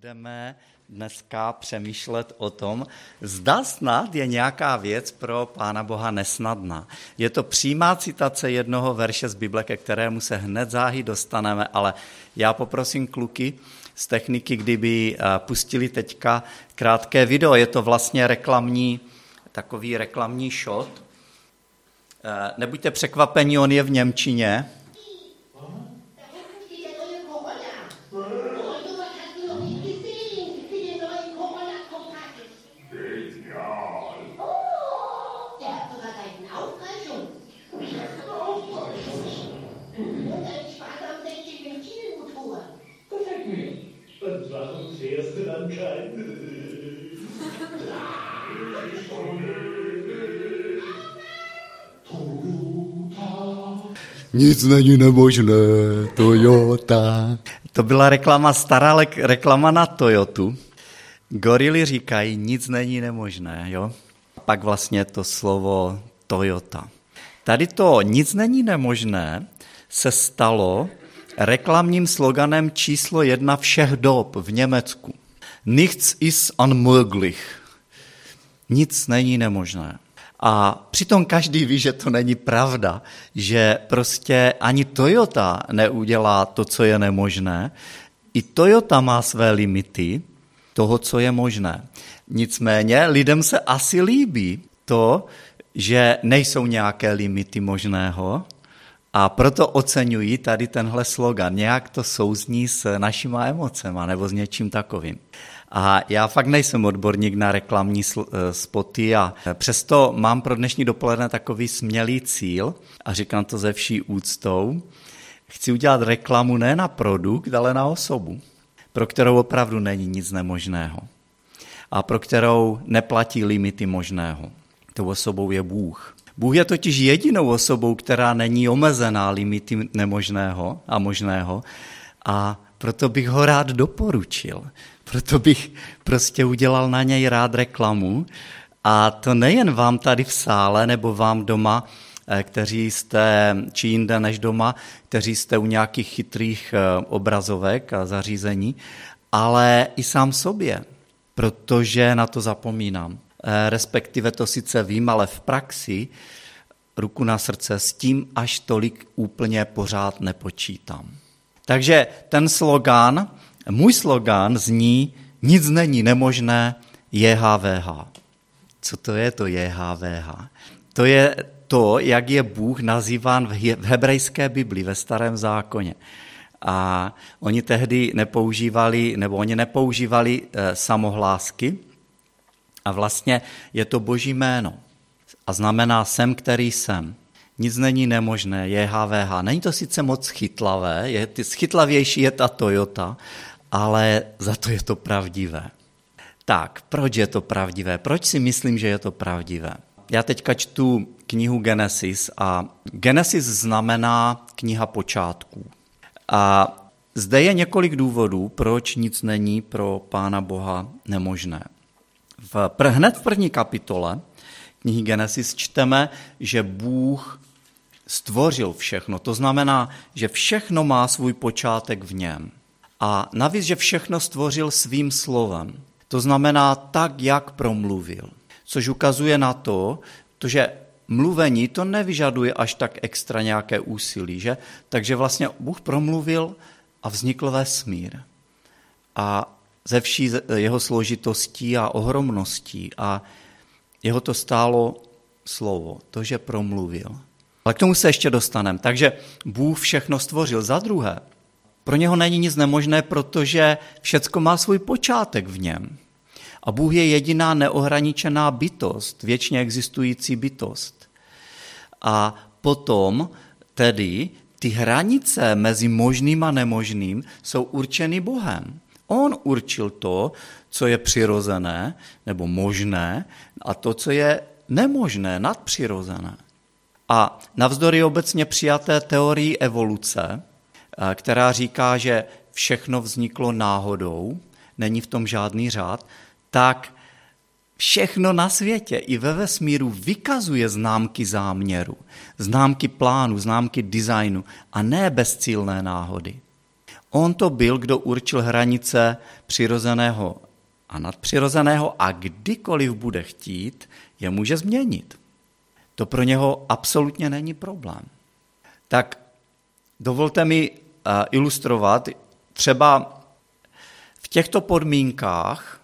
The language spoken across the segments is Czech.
budeme dneska přemýšlet o tom, zda snad je nějaká věc pro Pána Boha nesnadná. Je to přímá citace jednoho verše z Bible, ke kterému se hned záhy dostaneme, ale já poprosím kluky z techniky, kdyby eh, pustili teďka krátké video. Je to vlastně reklamní, takový reklamní shot. Eh, nebuďte překvapení, on je v Němčině, Nic není nemožné, Toyota. To byla reklama, stará reklama na Toyotu. Gorily říkají, nic není nemožné, jo? A pak vlastně to slovo Toyota. Tady to nic není nemožné se stalo reklamním sloganem číslo jedna všech dob v Německu. Nichts ist unmöglich. Nic není nemožné. A přitom každý ví, že to není pravda, že prostě ani Toyota neudělá to, co je nemožné. I Toyota má své limity toho, co je možné. Nicméně lidem se asi líbí to, že nejsou nějaké limity možného a proto oceňují tady tenhle slogan. Nějak to souzní s našima emocema nebo s něčím takovým. A já fakt nejsem odborník na reklamní eh, spoty a přesto mám pro dnešní dopoledne takový smělý cíl a říkám to ze vší úctou. Chci udělat reklamu ne na produkt, ale na osobu, pro kterou opravdu není nic nemožného a pro kterou neplatí limity možného. Tou osobou je Bůh. Bůh je totiž jedinou osobou, která není omezená limity nemožného a možného a proto bych ho rád doporučil. Proto bych prostě udělal na něj rád reklamu. A to nejen vám tady v sále nebo vám doma, eh, kteří jste, či jinde než doma, kteří jste u nějakých chytrých eh, obrazovek a zařízení, ale i sám sobě, protože na to zapomínám. Eh, respektive to sice vím, ale v praxi, ruku na srdce, s tím až tolik úplně pořád nepočítám. Takže ten slogan, můj slogan zní, nic není nemožné, JHVH. Co to je to JHVH? To je to, jak je Bůh nazýván v hebrejské Bibli, ve starém zákoně. A oni tehdy nepoužívali, nebo oni nepoužívali e, samohlásky a vlastně je to boží jméno. A znamená jsem, který jsem. Nic není nemožné, je HVH. Není to sice moc chytlavé, je, chytlavější je ta Toyota, ale za to je to pravdivé. Tak, proč je to pravdivé? Proč si myslím, že je to pravdivé? Já teďka čtu knihu Genesis a Genesis znamená kniha počátků. A zde je několik důvodů, proč nic není pro Pána Boha nemožné. V, hned v první kapitole knihy Genesis čteme, že Bůh stvořil všechno. To znamená, že všechno má svůj počátek v něm. A navíc, že všechno stvořil svým slovem. To znamená tak, jak promluvil. Což ukazuje na to, že mluvení to nevyžaduje až tak extra nějaké úsilí, že? Takže vlastně Bůh promluvil a vznikl vesmír. A ze vší jeho složitostí a ohromností a jeho to stálo slovo, to, že promluvil. Ale k tomu se ještě dostaneme. Takže Bůh všechno stvořil. Za druhé, pro něho není nic nemožné, protože všecko má svůj počátek v něm. A Bůh je jediná neohraničená bytost, věčně existující bytost. A potom tedy ty hranice mezi možným a nemožným jsou určeny Bohem. On určil to, co je přirozené nebo možné a to, co je nemožné, nadpřirozené. A navzdory obecně přijaté teorii evoluce, eh, která říká, že všechno vzniklo náhodou, není v tom žádný řád, tak všechno na světě i ve vesmíru vykazuje známky záměru, známky plánu, známky designu a ne bezcílné náhody. On to byl, kdo určil hranice přirozeného a nadpřirozeného a kdykoliv bude chtít, je může změnit. To pro něho absolutně není problém. Tak dovolte mi eh, ilustrovat, třeba v těchto podmínkách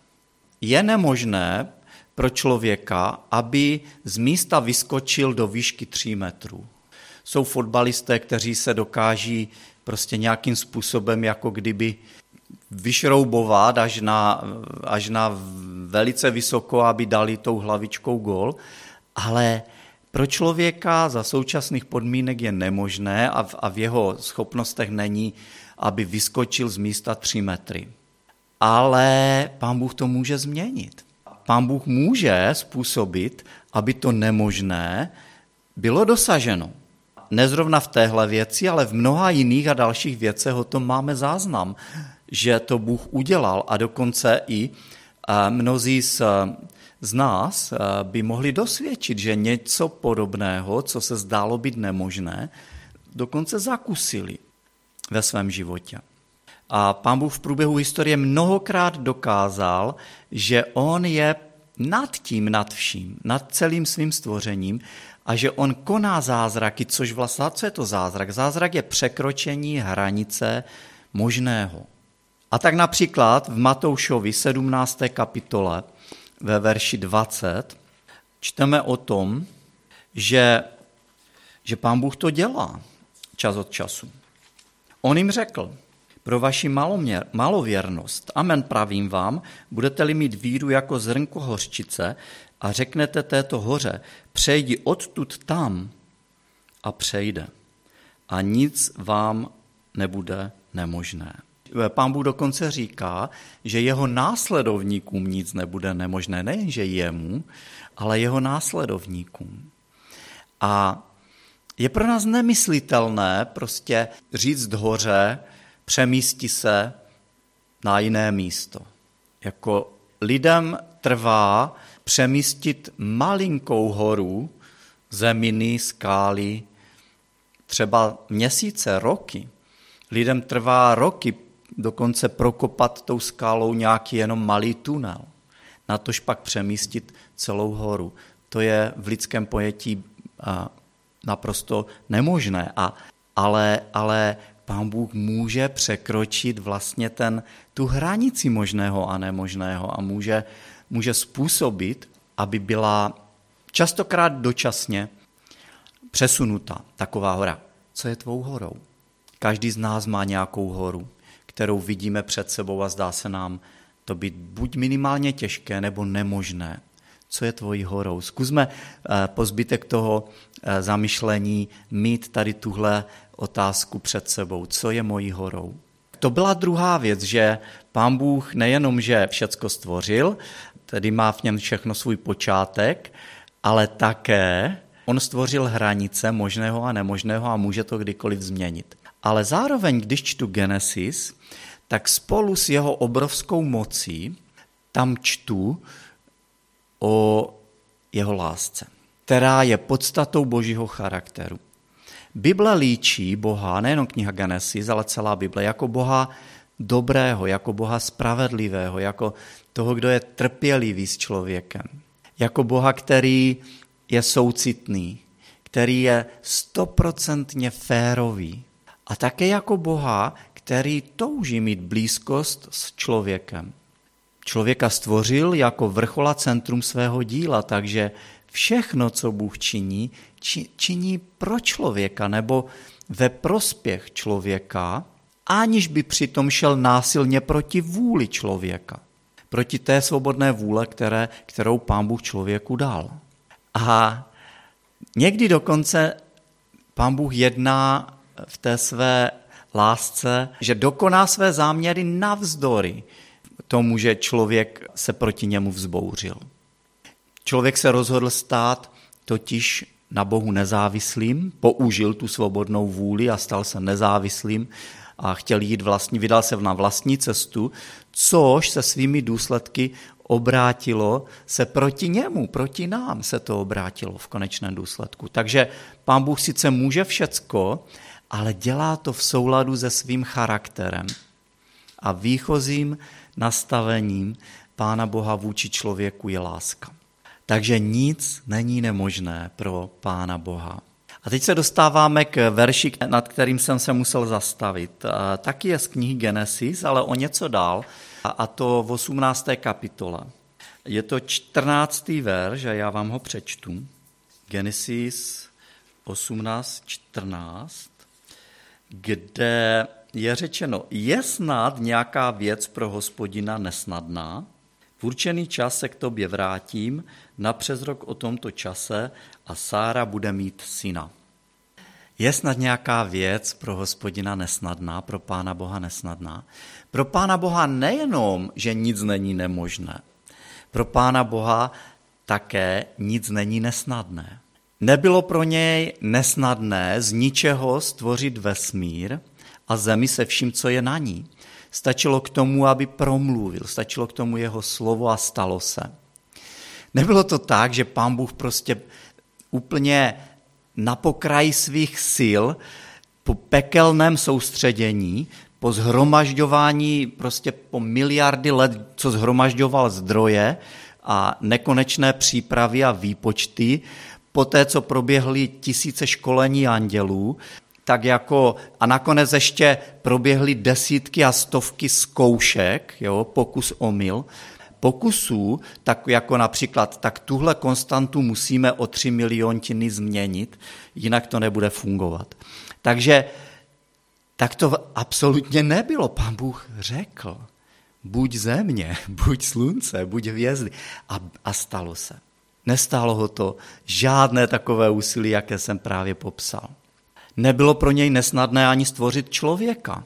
je nemožné pro člověka, aby z místa vyskočil do výšky 3 metrů. Jsou fotbalisté, kteří se dokáží prostě nějakým způsobem jako kdyby vyšroubovat až na, až na velice vysoko, aby dali tou hlavičkou gol, ale pro člověka za současných podmínek je nemožné a v, a v jeho schopnostech není, aby vyskočil z místa 3 metry. Ale pán Bůh to může změnit. Pán Bůh může způsobit, aby to nemožné bylo dosaženo nezrovna v téhle věci, ale v mnoha jiných a dalších věcech o tom máme záznam, že to Bůh udělal a dokonce i mnozí z, z nás by mohli dosvědčit, že něco podobného, co se zdálo být nemožné, dokonce zakusili ve svém životě. A pán Bůh v průběhu historie mnohokrát dokázal, že on je nad tím, nad vším, nad celým svým stvořením a že on koná zázraky, což vlastně, co je to zázrak? Zázrak je překročení hranice možného. A tak například v Matoušovi 17. kapitole ve verši 20 čteme o tom, že, že pán Bůh to dělá čas od času. On jim řekl, pro vaši maloměr, malověrnost, amen pravím vám, budete-li mít víru jako zrnko hořčice, a řeknete této hoře, přejdi odtud tam a přejde. A nic vám nebude nemožné. Pán Bůh dokonce říká, že jeho následovníkům nic nebude nemožné, nejenže jemu, ale jeho následovníkům. A je pro nás nemyslitelné prostě říct hoře, přemísti se na jiné místo. Jako lidem trvá přemístit malinkou horu, zeminy, skály, třeba měsíce, roky. Lidem trvá roky dokonce prokopat tou skálou nějaký jenom malý tunel. Na tož pak přemístit celou horu. To je v lidském pojetí naprosto nemožné. A, ale, ale pán Bůh může překročit vlastně ten, tu hranici možného a nemožného a může může způsobit, aby byla častokrát dočasně přesunuta taková hora. Co je tvou horou? Každý z nás má nějakou horu, kterou vidíme před sebou a zdá se nám to být buď minimálně těžké nebo nemožné. Co je tvojí horou? Zkusme eh, po zbytek toho eh, zamyšlení mít tady tuhle otázku před sebou. Co je mojí horou? To byla druhá věc, že pán Bůh nejenom, že všecko stvořil, tedy má v něm všechno svůj počátek, ale také on stvořil hranice možného a nemožného a může to kdykoliv změnit. Ale zároveň, když čtu Genesis, tak spolu s jeho obrovskou mocí tam čtu o jeho lásce, která je podstatou božího charakteru. Bible líčí Boha, nejenom kniha Genesis, ale celá Bible, jako Boha dobrého, jako Boha spravedlivého, jako toho, kdo je trpělivý s člověkem. Jako Boha, který je soucitný, který je stoprocentně férový. A také jako Boha, který touží mít blízkost s člověkem. Člověka stvořil jako vrchola centrum svého díla, takže všechno, co Bůh činí, činí pro člověka nebo ve prospěch člověka, aniž by přitom šel násilně proti vůli člověka proti té svobodné vůle, které, kterou pán Bůh člověku dal. A někdy dokonce pán Bůh jedná v té své lásce, že dokoná své záměry navzdory tomu, že člověk se proti němu vzbouřil. Člověk se rozhodl stát totiž na Bohu nezávislým, použil tu svobodnou vůli a stal se nezávislým a chtěl jít vlastní, vydal se na vlastní cestu, což se svými důsledky obrátilo se proti němu, proti nám se to obrátilo v konečném důsledku. Takže pán Bůh sice může všecko, ale dělá to v souladu se svým charakterem. A výchozím nastavením Pána Boha vůči člověku je láska. Takže nic není nemožné pro Pána Boha. A teď se dostáváme k verši, nad kterým jsem se musel zastavit. Taky je z knihy Genesis, ale o něco dál, a to v 18. kapitole. Je to 14. verš a já vám ho přečtu. Genesis 18.14, kde je řečeno, je snad nějaká věc pro hospodina nesnadná? V určený čas se k tobě vrátím, na přes rok o tomto čase a Sára bude mít syna. Je snad nějaká věc pro hospodina nesnadná, pro pána Boha nesnadná? Pro pána Boha nejenom, že nic není nemožné, pro pána Boha také nic není nesnadné. Nebylo pro něj nesnadné z ničeho stvořit vesmír a zemi se vším, co je na ní. Stačilo k tomu, aby promluvil, stačilo k tomu jeho slovo a stalo se. Nebylo to tak, že pán Bůh prostě úplně na pokraji svých sil, po pekelném soustředění, po zhromažďování, prostě po miliardy let, co zhromažďoval zdroje a nekonečné přípravy a výpočty, po té, co proběhly tisíce školení andělů, tak jako a nakonec ještě proběhly desítky a stovky zkoušek, jo, pokus omyl, pokusů, tak jako například, tak tuhle konstantu musíme o tři miliontiny změnit, jinak to nebude fungovat. Takže tak to absolutně nebylo. Pán Bůh řekl, buď země, buď slunce, buď hvězdy. A, a stalo se. Nestálo ho to žádné takové úsilí, jaké jsem právě popsal. Nebylo pro něj nesnadné ani stvořit člověka,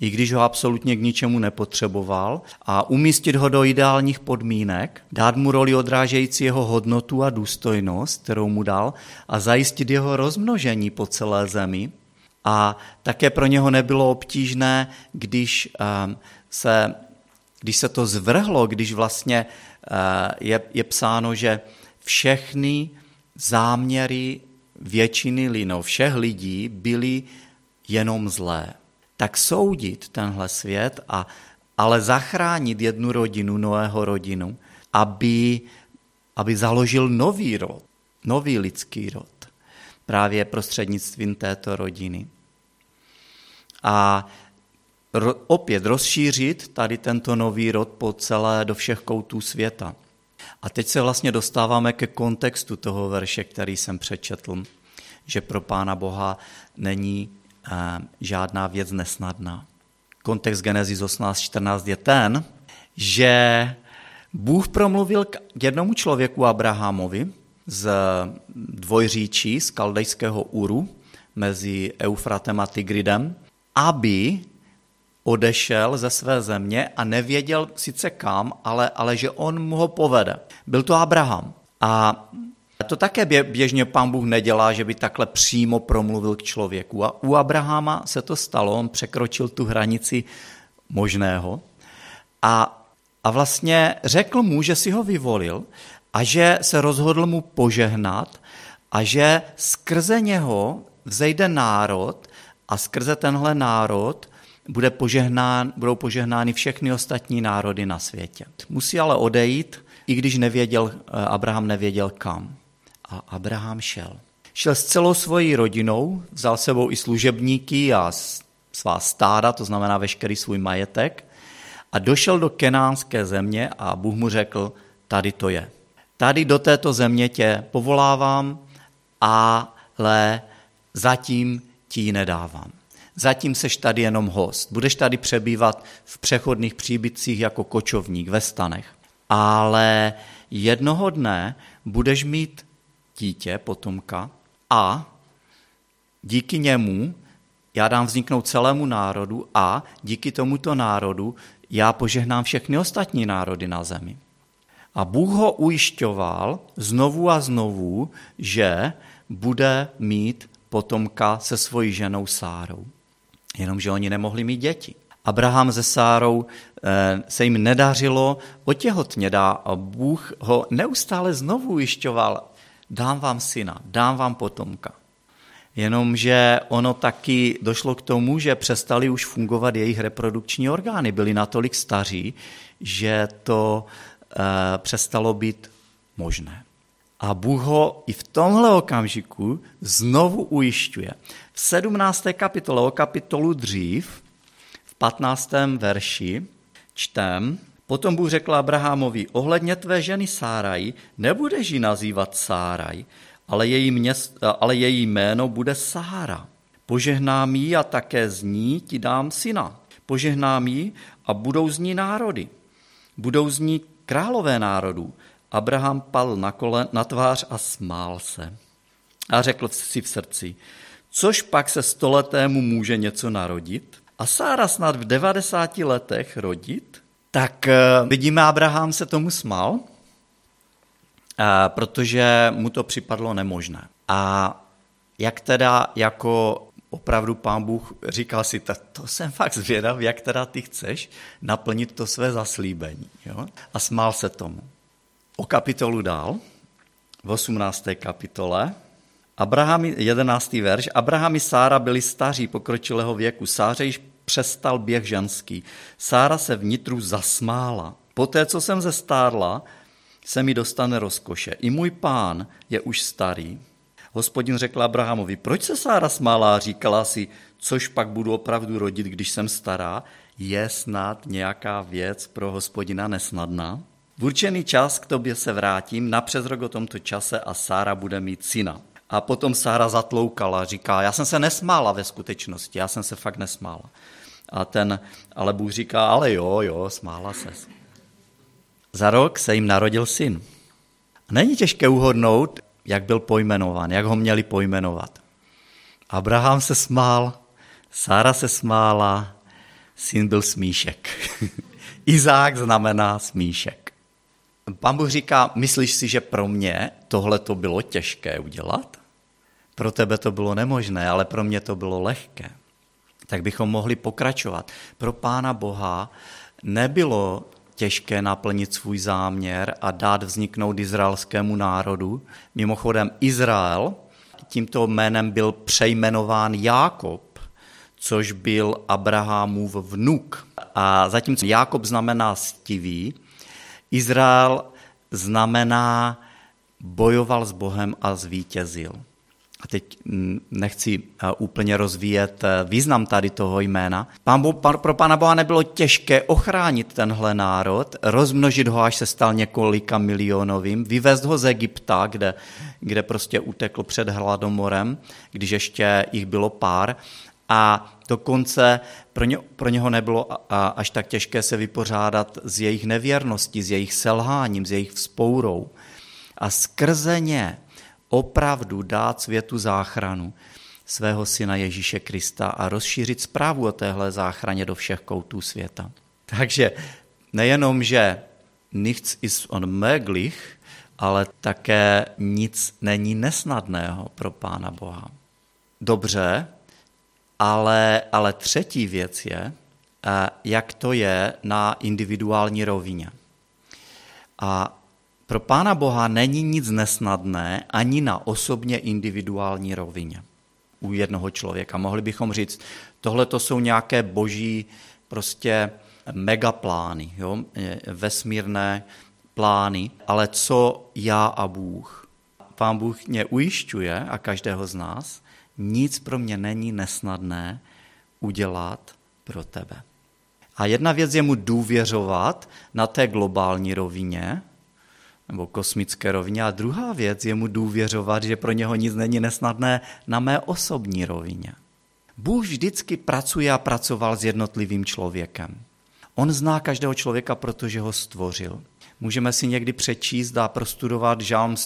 i když ho absolutně k ničemu nepotřeboval, a umístit ho do ideálních podmínek, dát mu roli odrážející jeho hodnotu a důstojnost, kterou mu dal, a zajistit jeho rozmnožení po celé zemi. A také pro něho nebylo obtížné, když ehm, se, když se to zvrhlo, když vlastně eh, je, je psáno, že všechny záměry většiny lino, všech lidí byly jenom zlé. Tak soudit tenhle svět, a, ale zachránit jednu rodinu, Noého rodinu, aby, aby založil nový rod, nový lidský rod, právě prostřednictvím této rodiny. A ro, opět rozšířit tady tento nový rod po celé, do všech koutů světa. A teď se vlastně dostáváme ke kontextu toho verše, který jsem přečetl, že pro Pána Boha není eh, žádná věc nesnadná. Kontext Genesis 18.14 je ten, že Bůh promluvil k jednomu člověku Abrahamovi z dvojříčí, z kaldejského Uru, mezi Eufratem a Tigridem, aby odešel ze své země a nevěděl sice kam, ale, ale že on mu ho povede. Byl to Abraham. A to také běžně pán Bůh nedělá, že by takhle přímo promluvil k člověku. A u Abrahama se to stalo, on překročil tu hranici možného a, a vlastně řekl mu, že si ho vyvolil a že se rozhodl mu požehnat a že skrze něho vzejde národ a skrze tenhle národ bude požehnán, budou požehnány všechny ostatní národy na světě. Musí ale odejít, i když nevěděl, eh, Abraham nevěděl kam. A Abraham šel. Šel s celou svojí rodinou, vzal sebou i služebníky a svá stáda, to znamená veškerý svůj majetek, a došel do kenánské země a Bůh mu řekl, tady to je. Tady do této země tě povolávám, ale zatím ti ji nedávám. Zatím seš tady jenom host. Budeš tady přebývat v přechodných příbytcích jako kočovník ve stanech. Ale jednoho dne budeš mít dítě, potomka, a díky němu já dám vzniknout celému národu a díky tomuto národu já požehnám všechny ostatní národy na zemi. A Bůh ho ujišťoval znovu a znovu, že bude mít potomka se svojí ženou Sárou jenomže oni nemohli mít děti. Abraham se Sárou eh, se jim nedařilo otěhotně dá a Bůh ho neustále znovu ujišťoval, dám vám syna, dám vám potomka. Jenomže ono taky došlo k tomu, že přestali už fungovat jejich reprodukční orgány. Byli natolik staří, že to e, přestalo být možné. A Bůh ho i v tomhle okamžiku znovu ujišťuje. V 17. kapitole, o kapitolu dřív, v 15. verši, čtem, Potom Bůh řekl Abrahamovi, ohledně tvé ženy Sáraj, nebudeš ji nazývat Sáraj, ale její, měst, ale její jméno bude Sára. Požehnám jí a také z ní ti dám syna. Požehnám jí a budou z ní národy. Budou z ní králové národů. Abraham pal na, kole, na tvář a smál se. A řekl si v srdci, což pak se stoletému může něco narodit? A Sára snad v 90 letech rodit? Tak eh, vidíme, Abraham se tomu smál, eh, protože mu to připadlo nemožné. A jak teda jako opravdu pán Bůh říkal si, to jsem fakt zvědav, jak teda ty chceš naplnit to své zaslíbení. Jo? A smál se tomu. O kapitolu dál, v 18. kapitole, Abraham, 11. verš, Abraham i Sára byli staří pokročilého věku. Sáře již přestal běh ženský. Sára se vnitru zasmála. Poté, co jsem zestárla, se mi dostane rozkoše. I můj pán je už starý. Hospodin řekl Abrahamovi, proč se Sára smála a říkala si, což pak budu opravdu rodit, když jsem stará? Je snad nějaká věc pro hospodina nesnadná? V určený čas k tobě se vrátím, na přes rok o tomto čase a Sára bude mít syna. A potom Sára zatloukala, říká, já jsem se nesmála ve skutečnosti, já jsem se fakt nesmála. A ten, ale Bůh říká, ale jo, jo, smála se. Za rok se jim narodil syn. Není těžké uhodnout, jak byl pojmenován, jak ho měli pojmenovat. Abraham se smál, Sára se smála, syn byl smíšek. Izák znamená smíšek. Pán Bůh říká, myslíš si, že pro mě tohle to bylo těžké udělat? Pro tebe to bylo nemožné, ale pro mě to bylo lehké tak bychom mohli pokračovat. Pro Pána Boha nebylo těžké naplnit svůj záměr a dát vzniknout izraelskému národu. Mimochodem Izrael tímto jménem byl přejmenován Jákob, což byl Abrahamův vnuk. A zatímco Jákob znamená stivý, Izrael znamená bojoval s Bohem a zvítězil a teď nechci eh, úplně rozvíjet eh, význam tady toho jména. Pán Bo, pro Pána Boha nebylo těžké ochránit tenhle národ, rozmnožit ho, až se stal několika milionovým, vyvést ho z Egypta, kde, kde prostě utekl před hladomorem, když ještě jich bylo pár, a dokonce pro, ně, pro něho nebylo až tak těžké se vypořádat s jejich nevěrností, s jejich selháním, s jejich vzpourou. A skrze ně opravdu dát světu záchranu svého syna Ježíše Krista a rozšířit zprávu o téhle záchraně do všech koutů světa. Takže nejenom, že nichts ist unmöglich, ale také nic není nesnadného pro Pána Boha. Dobře, ale, ale třetí věc je, eh, jak to je na individuální rovině. A pro Pána Boha není nic nesnadné ani na osobně individuální rovině u jednoho člověka. Mohli bychom říct, tohle to jsou nějaké boží prostě megaplány, jo? vesmírné plány, ale co já a Bůh? Pán Bůh mě ujišťuje a každého z nás, nic pro mě není nesnadné udělat pro tebe. A jedna věc je mu důvěřovat na té globální rovině, nebo kosmické rovině. A druhá věc je mu důvěřovat, že pro něho nic není nesnadné na mé osobní rovině. Bůh vždycky pracuje a pracoval s jednotlivým člověkem. On zná každého člověka, protože ho stvořil. Můžeme si někdy přečíst a prostudovat žálm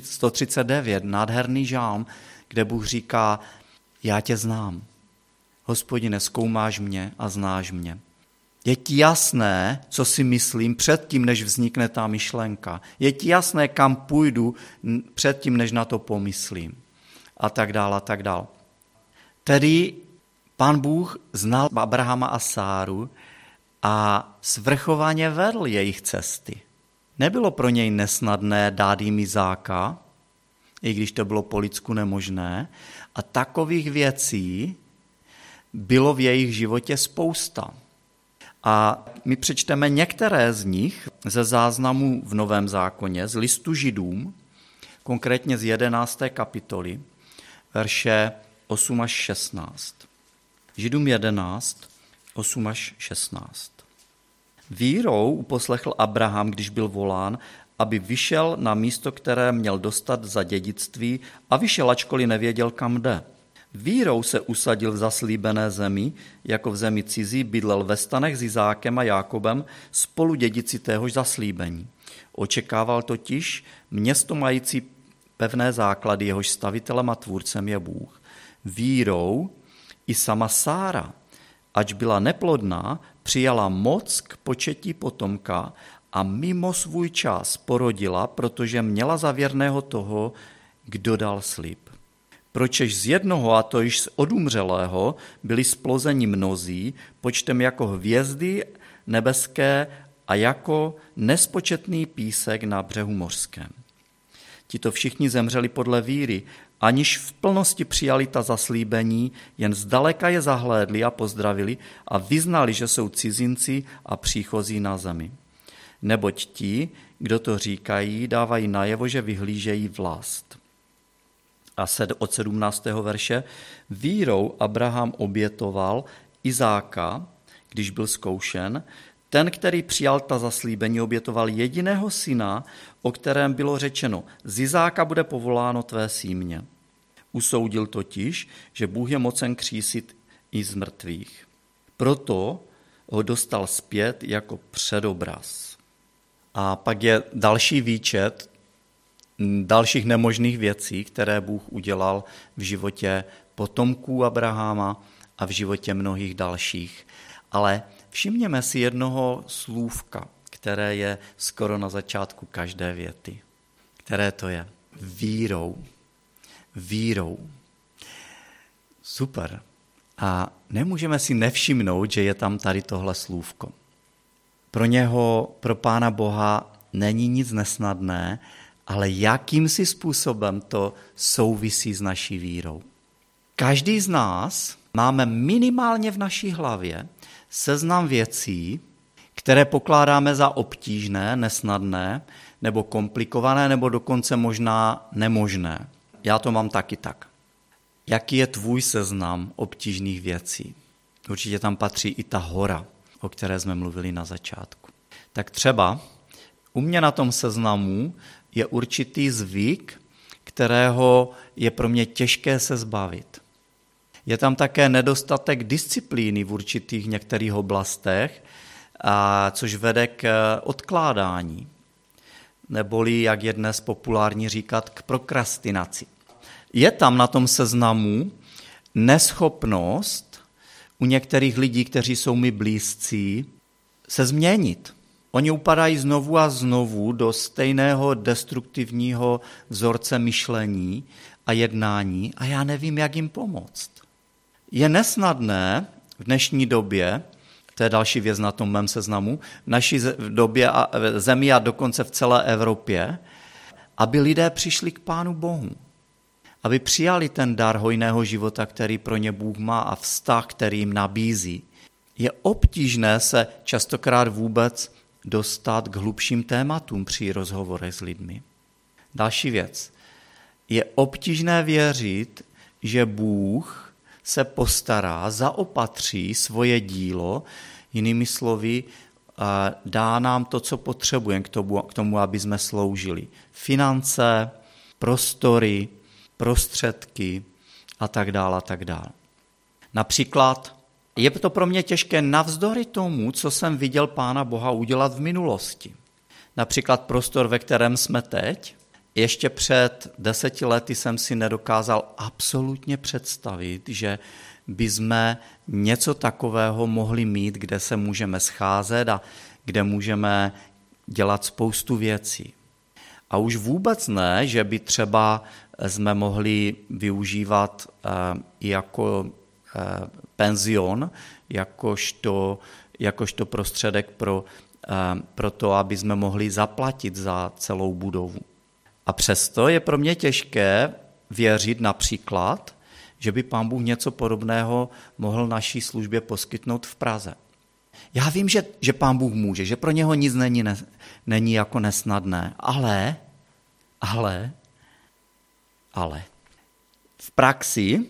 139, nádherný žálm, kde Bůh říká, já tě znám. Hospodine, zkoumáš mě a znáš mě. Je ti jasné, co si myslím předtím, než vznikne ta myšlenka. Je ti jasné, kam půjdu předtím, než na to pomyslím. A tak dál, a tak dál. Tedy pan Bůh znal Abrahama a Sáru a svrchovaně vedl jejich cesty. Nebylo pro něj nesnadné dát jim Izáka, i když to bylo po lidsku nemožné. A takových věcí bylo v jejich životě spousta. A my přečteme některé z nich ze záznamů v Novém zákoně, z listu Židům, konkrétně z 11. kapitoly, verše 8 až 16. Židům 11, 8 až 16. Vírou uposlechl Abraham, když byl volán, aby vyšel na místo, které měl dostat za dědictví a vyšel, ačkoliv nevěděl, kam jde. Vírou se usadil v zaslíbené zemi, jako v zemi cizí bydlel ve stanech s Izákem a Jákobem spolu dědici téhož zaslíbení. Očekával totiž město mající pevné základy, jehož stavitelem a tvůrcem je Bůh. Vírou i sama Sára, ač byla neplodná, přijala moc k početí potomka a mimo svůj čas porodila, protože měla zavěrného toho, kdo dal slib. Pročež z jednoho, a to již z odumřelého, byli splozeni mnozí, počtem jako hvězdy nebeské a jako nespočetný písek na břehu mořském. Tito všichni zemřeli podle víry, aniž v plnosti přijali ta zaslíbení, jen zdaleka je zahlédli a pozdravili a vyznali, že jsou cizinci a příchozí na zemi. Neboť ti, kdo to říkají, dávají najevo, že vyhlížejí vlast. A od 17. verše vírou Abraham obětoval Izáka, když byl zkoušen, ten, který přijal ta zaslíbení, obětoval jediného syna, o kterém bylo řečeno, z Izáka bude povoláno tvé símě. Usoudil totiž, že Bůh je mocen křísit i z mrtvých. Proto ho dostal zpět jako předobraz. A pak je další výčet dalších nemožných věcí, které Bůh udělal v životě potomků Abraháma a v životě mnohých dalších. Ale všimněme si jednoho slůvka, které je skoro na začátku každé věty. Které to je? Vírou. Vírou. Super. A nemůžeme si nevšimnout, že je tam tady tohle slůvko. Pro něho, pro Pána Boha, není nic nesnadné, ale jakýmsi způsobem to souvisí s naší vírou. Každý z nás máme minimálně v naší hlavě seznam věcí, které pokládáme za obtížné, nesnadné, nebo komplikované, nebo dokonce možná nemožné. Já to mám taky tak. Jaký je tvůj seznam obtížných věcí? Určitě tam patří i ta hora, o které jsme mluvili na začátku. Tak třeba u mě na tom seznamu je určitý zvyk, kterého je pro mě těžké se zbavit. Je tam také nedostatek disciplíny v určitých některých oblastech, a což vede k odkládání, neboli, jak je dnes populární říkat, k prokrastinaci. Je tam na tom seznamu neschopnost u některých lidí, kteří jsou mi blízcí, se změnit. Oni upadají znovu a znovu do stejného destruktivního vzorce myšlení a jednání a já nevím, jak jim pomoct. Je nesnadné v dnešní době, to je další věc na tom mém seznamu, v naší době a zemi a dokonce v celé Evropě, aby lidé přišli k Pánu Bohu. Aby přijali ten dar hojného života, který pro ně Bůh má a vztah, který jim nabízí. Je obtížné se častokrát vůbec dostat k hlubším tématům při rozhovorech s lidmi. Další věc. Je obtížné věřit, že Bůh se postará, zaopatří svoje dílo, jinými slovy, dá nám to, co potřebujeme k tomu, k tomu, aby jsme sloužili. Finance, prostory, prostředky a tak dále a tak dále. Například je to pro mě těžké navzdory tomu, co jsem viděl Pána Boha udělat v minulosti. Například prostor, ve kterém jsme teď, ještě před deseti lety jsem si nedokázal absolutně představit, že by jsme něco takového mohli mít, kde se můžeme scházet a kde můžeme dělat spoustu věcí. A už vůbec ne, že by třeba jsme mohli využívat eh, jako Eh, penzion jakožto, jakožto prostředek pro, eh, pro to, aby jsme mohli zaplatit za celou budovu. A přesto je pro mě těžké věřit například, že by pán Bůh něco podobného mohl naší službě poskytnout v Praze. Já vím, že, že pán Bůh může, že pro něho nic není, ne, není jako nesnadné, ale, ale, ale v praxi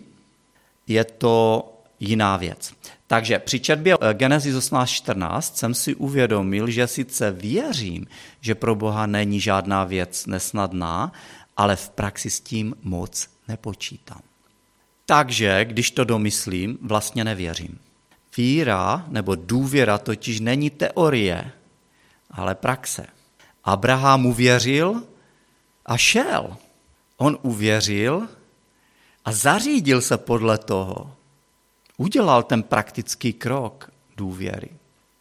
je to jiná věc. Takže při četbě eh, Genesis 18.14 jsem si uvědomil, že sice věřím, že pro Boha není žádná věc nesnadná, ale v praxi s tím moc nepočítám. Takže, když to domyslím, vlastně nevěřím. Víra nebo důvěra totiž není teorie, ale praxe. Abraham uvěřil a šel. On uvěřil a zařídil se podle toho. Udělal ten praktický krok důvěry.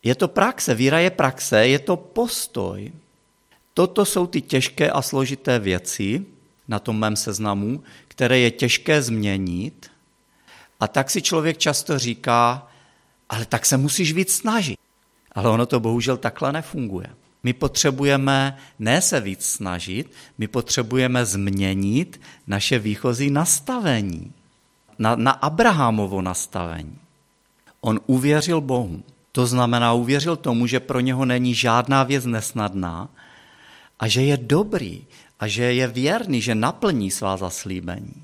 Je to praxe, víra je praxe, je to postoj. Toto jsou ty těžké a složité věci na tom mém seznamu, které je těžké změnit. A tak si člověk často říká, ale tak se musíš víc snažit. Ale ono to bohužel takhle nefunguje. My potřebujeme ne se víc snažit, my potřebujeme změnit naše výchozí nastavení, na, na Abrahamovo nastavení. On uvěřil Bohu. To znamená, uvěřil tomu, že pro něho není žádná věc nesnadná a že je dobrý a že je věrný, že naplní svá zaslíbení.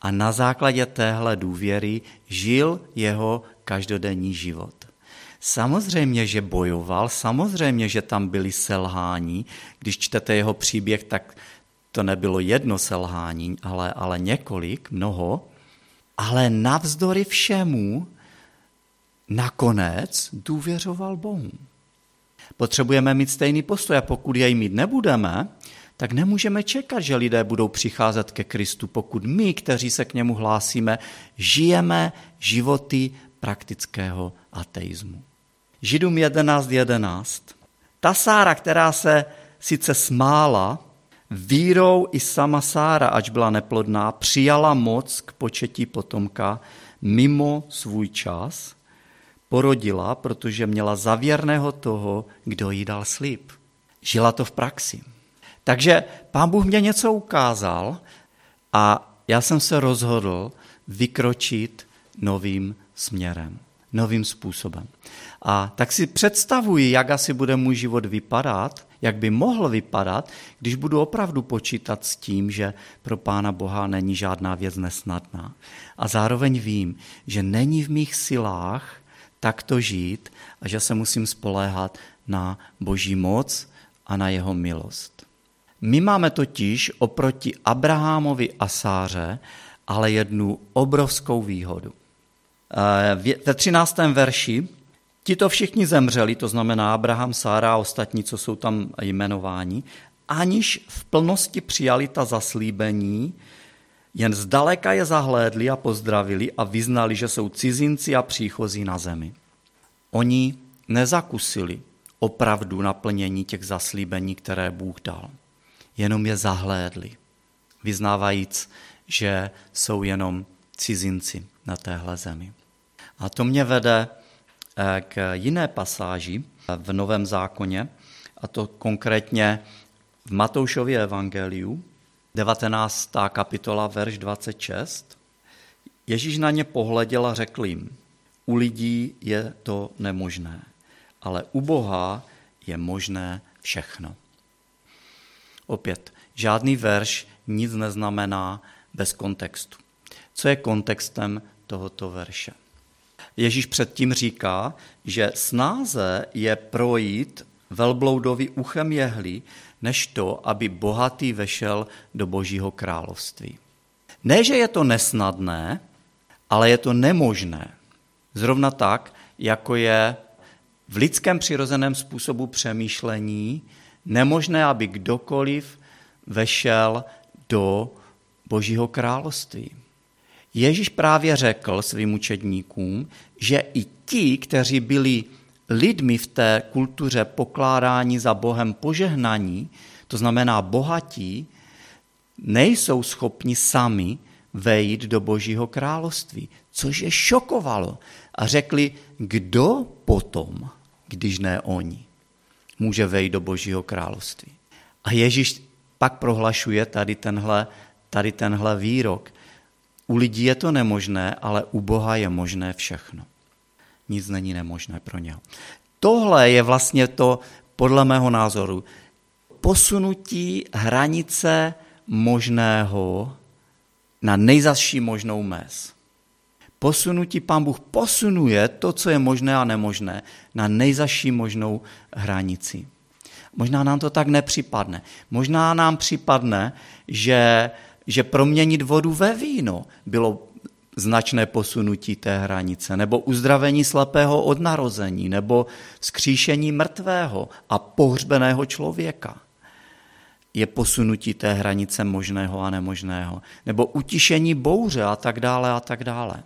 A na základě téhle důvěry žil jeho každodenní život. Samozřejmě, že bojoval, samozřejmě, že tam byly selhání. Když čtete jeho příběh, tak to nebylo jedno selhání, ale, ale několik, mnoho. Ale navzdory všemu nakonec důvěřoval Bohu. Potřebujeme mít stejný postoj a pokud jej mít nebudeme, tak nemůžeme čekat, že lidé budou přicházet ke Kristu, pokud my, kteří se k němu hlásíme, žijeme životy praktického ateismu. Židům 11.11. 11. Ta Sára, která se sice smála, vírou i sama Sára, ač byla neplodná, přijala moc k početí potomka mimo svůj čas, porodila, protože měla zavěrného toho, kdo jí dal slib. Žila to v praxi. Takže pán Bůh mě něco ukázal a já jsem se rozhodl vykročit novým směrem, novým způsobem. A tak si představuji, jak asi bude můj život vypadat, jak by mohl vypadat, když budu opravdu počítat s tím, že pro Pána Boha není žádná věc nesnadná. A zároveň vím, že není v mých silách takto žít a že se musím spoléhat na Boží moc a na jeho milost. My máme totiž oproti Abrahamovi a Sáře ale jednu obrovskou výhodu. Eh, ve 13. verši Tito všichni zemřeli, to znamená Abraham, Sára a ostatní, co jsou tam jmenováni, aniž v plnosti přijali ta zaslíbení, jen zdaleka je zahlédli a pozdravili a vyznali, že jsou cizinci a příchozí na zemi. Oni nezakusili opravdu naplnění těch zaslíbení, které Bůh dal. Jenom je zahlédli, vyznávajíc, že jsou jenom cizinci na téhle zemi. A to mě vede Eh, k jiné pasáži v Novém zákoně, a to konkrétně v Matoušově evangeliu, 19. kapitola, verš 26. Ježíš na ně pohleděl a řekl jim, u lidí je to nemožné, ale u Boha je možné všechno. Opět, žádný verš nic neznamená bez kontextu. Co je kontextem tohoto verše? Ježíš předtím říká, že snáze je projít velbloudovi uchem jehly, než to, aby bohatý vešel do božího království. Ne, že je to nesnadné, ale je to nemožné. Zrovna tak, jako je v lidském přirozeném způsobu přemýšlení nemožné, aby kdokoliv vešel do božího království. Ježíš právě řekl svým učedníkům, že i ti, kteří byli lidmi v té kultuře pokládání za Bohem požehnaní, to znamená bohatí, nejsou schopni sami vejít do Božího království, což je šokovalo. A řekli, kdo potom, když ne oni, může vejít do Božího království. A Ježíš pak prohlašuje tady tenhle, tady tenhle výrok. U lidí je to nemožné, ale u Boha je možné všechno. Nic není nemožné pro něho. Tohle je vlastně to, podle mého názoru, posunutí hranice možného na nejzasší možnou mez. Posunutí pán Bůh posunuje to, co je možné a nemožné, na nejzaší možnou hranici. Možná nám to tak nepřipadne. Možná nám připadne, že, že proměnit vodu ve víno bylo značné posunutí té hranice, nebo uzdravení slepého od narození, nebo skříšení mrtvého a pohřbeného člověka je posunutí té hranice možného a nemožného, nebo utišení bouře a tak dále a tak dále.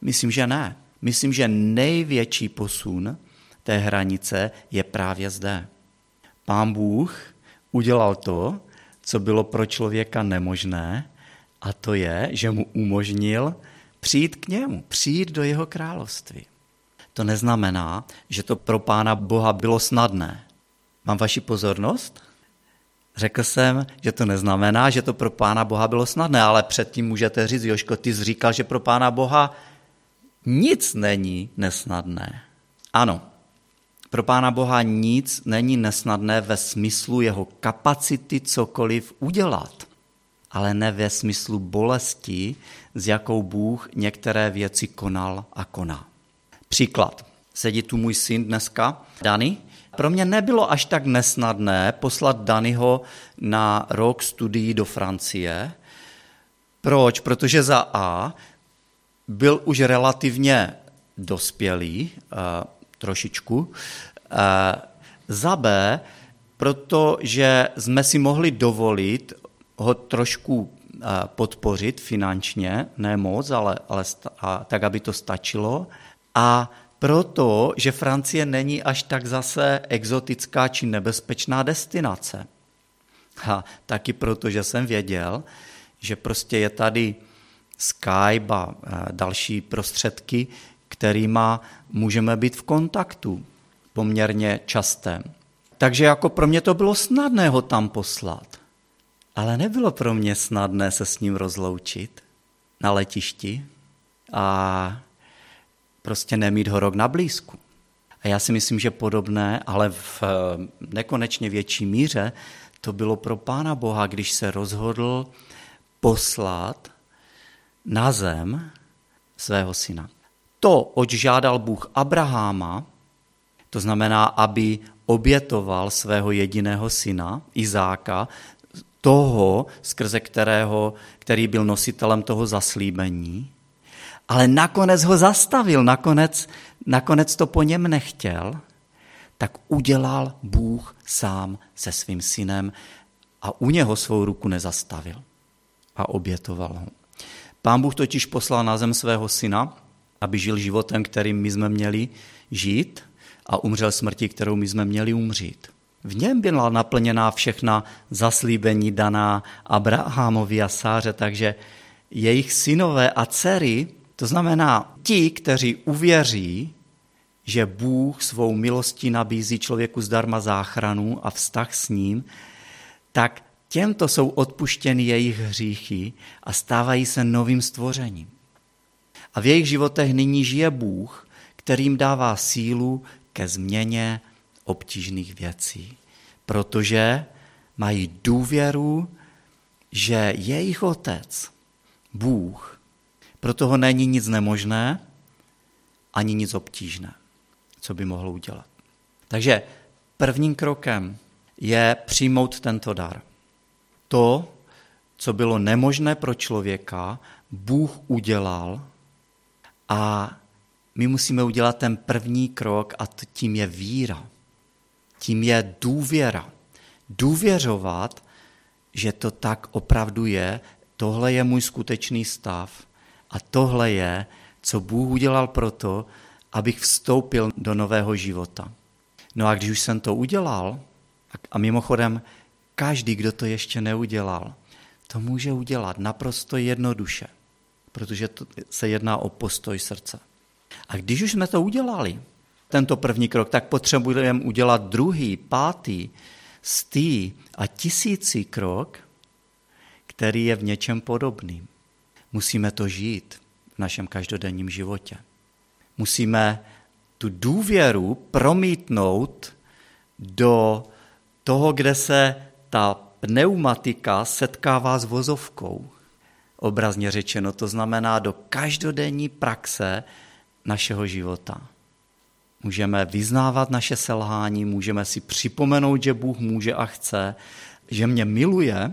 Myslím, že ne. Myslím, že největší posun té hranice je právě zde. Pán Bůh udělal to, co bylo pro člověka nemožné, a to je, že mu umožnil přijít k němu, přijít do jeho království. To neznamená, že to pro pána Boha bylo snadné. Mám vaši pozornost? Řekl jsem, že to neznamená, že to pro pána Boha bylo snadné, ale předtím můžete říct, Joško, ty jsi říkal, že pro pána Boha nic není nesnadné. Ano, pro Pána Boha nic není nesnadné ve smyslu jeho kapacity cokoliv udělat, ale ne ve smyslu bolesti, s jakou Bůh některé věci konal a koná. Příklad. Sedí tu můj syn dneska, Dany. Pro mě nebylo až tak nesnadné poslat Danyho na rok studií do Francie. Proč? Protože za A byl už relativně dospělý, uh, trošičku. Uh, za B, protože jsme si mohli dovolit ho trošku uh, podpořit finančně, ne moc, ale, ale a, tak, aby to stačilo. A proto, že Francie není až tak zase exotická či nebezpečná destinace. A taky proto, že jsem věděl, že prostě je tady Skype a další prostředky, kterými můžeme být v kontaktu poměrně častém. Takže jako pro mě to bylo snadné ho tam poslat. Ale nebylo pro mě snadné se s ním rozloučit na letišti a prostě nemít ho rok na blízku. A já si myslím, že podobné, ale v nekonečně větší míře, to bylo pro Pána Boha, když se rozhodl poslat na zem svého syna. To, oč žádal Bůh Abraháma, to znamená, aby obětoval svého jediného syna, Izáka, toho, skrze kterého, který byl nositelem toho zaslíbení, ale nakonec ho zastavil, nakonec, nakonec to po něm nechtěl, tak udělal Bůh sám se svým synem a u něho svou ruku nezastavil a obětoval ho. Pán Bůh totiž poslal na zem svého syna, aby žil životem, kterým my jsme měli žít a umřel smrti, kterou my jsme měli umřít. V něm byla naplněná všechna zaslíbení daná Abrahamovi a Sáře, takže jejich synové a dcery, to znamená ti, kteří uvěří, že Bůh svou milostí nabízí člověku zdarma záchranu a vztah s ním, tak Těmto jsou odpuštěny jejich hříchy a stávají se novým stvořením. A v jejich životech nyní žije Bůh, kterým dává sílu ke změně obtížných věcí, protože mají důvěru, že jejich otec, Bůh, pro toho není nic nemožné ani nic obtížné, co by mohlo udělat. Takže prvním krokem je přijmout tento dar to, co bylo nemožné pro člověka, Bůh udělal a my musíme udělat ten první krok a tím je víra. Tím je důvěra. Důvěřovat, že to tak opravdu je, tohle je můj skutečný stav a tohle je, co Bůh udělal proto, abych vstoupil do nového života. No a když už jsem to udělal, a mimochodem každý, kdo to ještě neudělal, to může udělat naprosto jednoduše, protože to se jedná o postoj srdce. A když už jsme to udělali, tento první krok, tak potřebujeme udělat druhý, pátý, stý a tisící krok, který je v něčem podobný. Musíme to žít v našem každodenním životě. Musíme tu důvěru promítnout do toho, kde se ta pneumatika setkává s vozovkou. Obrazně řečeno, to znamená do každodenní praxe našeho života. Můžeme vyznávat naše selhání, můžeme si připomenout, že Bůh může a chce, že mě miluje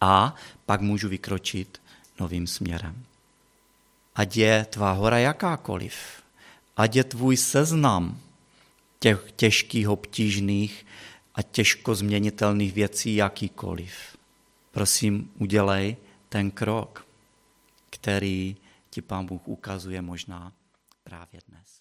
a pak můžu vykročit novým směrem. Ať je tvá hora jakákoliv, ať je tvůj seznam těch těžkých, obtížných a těžko změnitelných věcí jakýkoliv. Prosím, udělej ten krok, který ti pán Bůh ukazuje možná právě dnes.